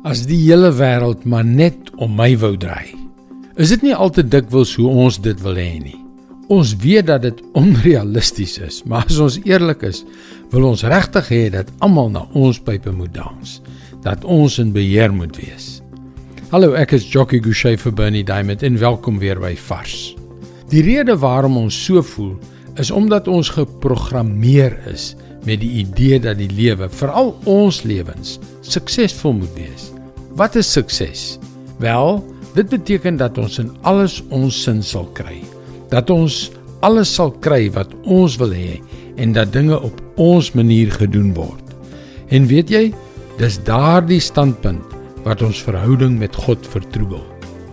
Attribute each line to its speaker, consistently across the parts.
Speaker 1: As die hele wêreld maar net om my wou draai. Is dit nie altyd dikwels hoe ons dit wil hê nie? Ons weet dat dit onrealisties is, maar as ons eerlik is, wil ons regtig hê dat almal na ons pype moet dans, dat ons in beheer moet wees. Hallo, ek is Jockey Gouchee vir Bernie Diamond en welkom weer by Vars. Die rede waarom ons so voel, is omdat ons geprogrammeer is met die idee dat die lewe, veral ons lewens, suksesvol moet wees. Wat is sukses? Wel, dit beteken dat ons in alles ons sin sal kry. Dat ons alles sal kry wat ons wil hê en dat dinge op ons manier gedoen word. En weet jy, dis daardie standpunt wat ons verhouding met God vertroebel.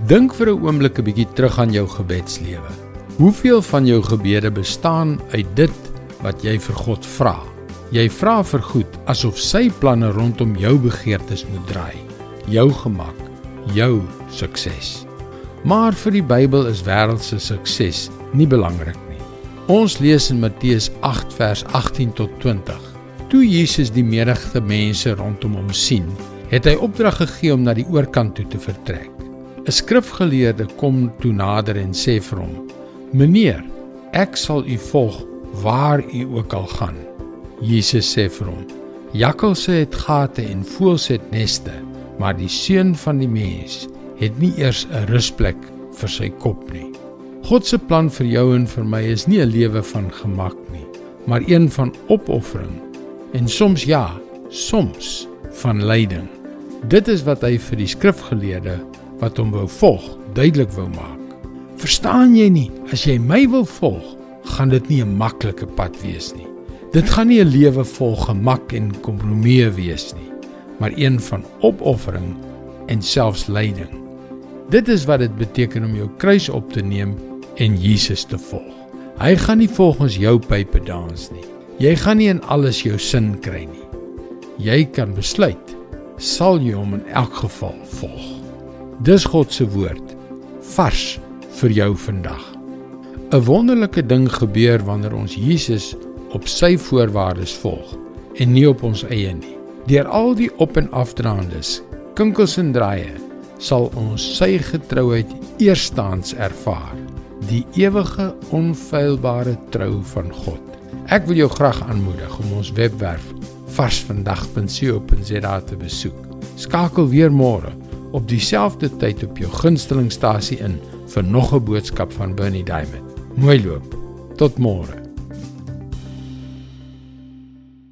Speaker 1: Dink vir 'n oomblik 'n bietjie terug aan jou gebedslewe. Hoeveel van jou gebede bestaan uit dit wat jy vir God vra? Jy vra vir goed asof sy planne rondom jou begeertes moet draai. Jou gemak, jou sukses. Maar vir die Bybel is wêreldse sukses nie belangrik nie. Ons lees in Matteus 8 vers 18 tot 20. Toe Jesus die menigte mense rondom hom sien, het hy opdrag gegee om na die oorkant toe te vertrek. 'n Skrifgeleerde kom toe nader en sê vir hom: "Meneer, ek sal u volg waar u ook al gaan." Jesus sê vir hom: Jakkalse het gate en voëls het neste, maar die seun van die mens het nie eers 'n rusplek vir sy kop nie. God se plan vir jou en vir my is nie 'n lewe van gemak nie, maar een van opoffering en soms ja, soms van lyding. Dit is wat hy vir die skrifgeleerde wat hom wou volg, duidelik wou maak. Verstaan jy nie? As jy my wil volg, gaan dit nie 'n maklike pad wees nie. Dit gaan nie 'n lewe vol gemak en kompromieë wees nie, maar een van opoffering en selfs lyding. Dit is wat dit beteken om jou kruis op te neem en Jesus te volg. Hy gaan nie volgens jou pype dans nie. Jy gaan nie in alles jou sin kry nie. Jy kan besluit sal jy hom in elk geval volg. Dis God se woord vars vir jou vandag. 'n Wonderlike ding gebeur wanneer ons Jesus op sy voorwaardes volg en nie op ons eie nie. Deur al die op en afdraandes, kinkels en draaie, sal ons sy getrouheid eerstaans ervaar, die ewige onfeilbare trou van God. Ek wil jou graag aanmoedig om ons webwerf varsvandag.co.za te besoek. Skakel weer môre op dieselfde tyd op jou gunstelingstasie in vir nog 'n boodskap van Bernie Diamond. Mooi loop. Tot môre.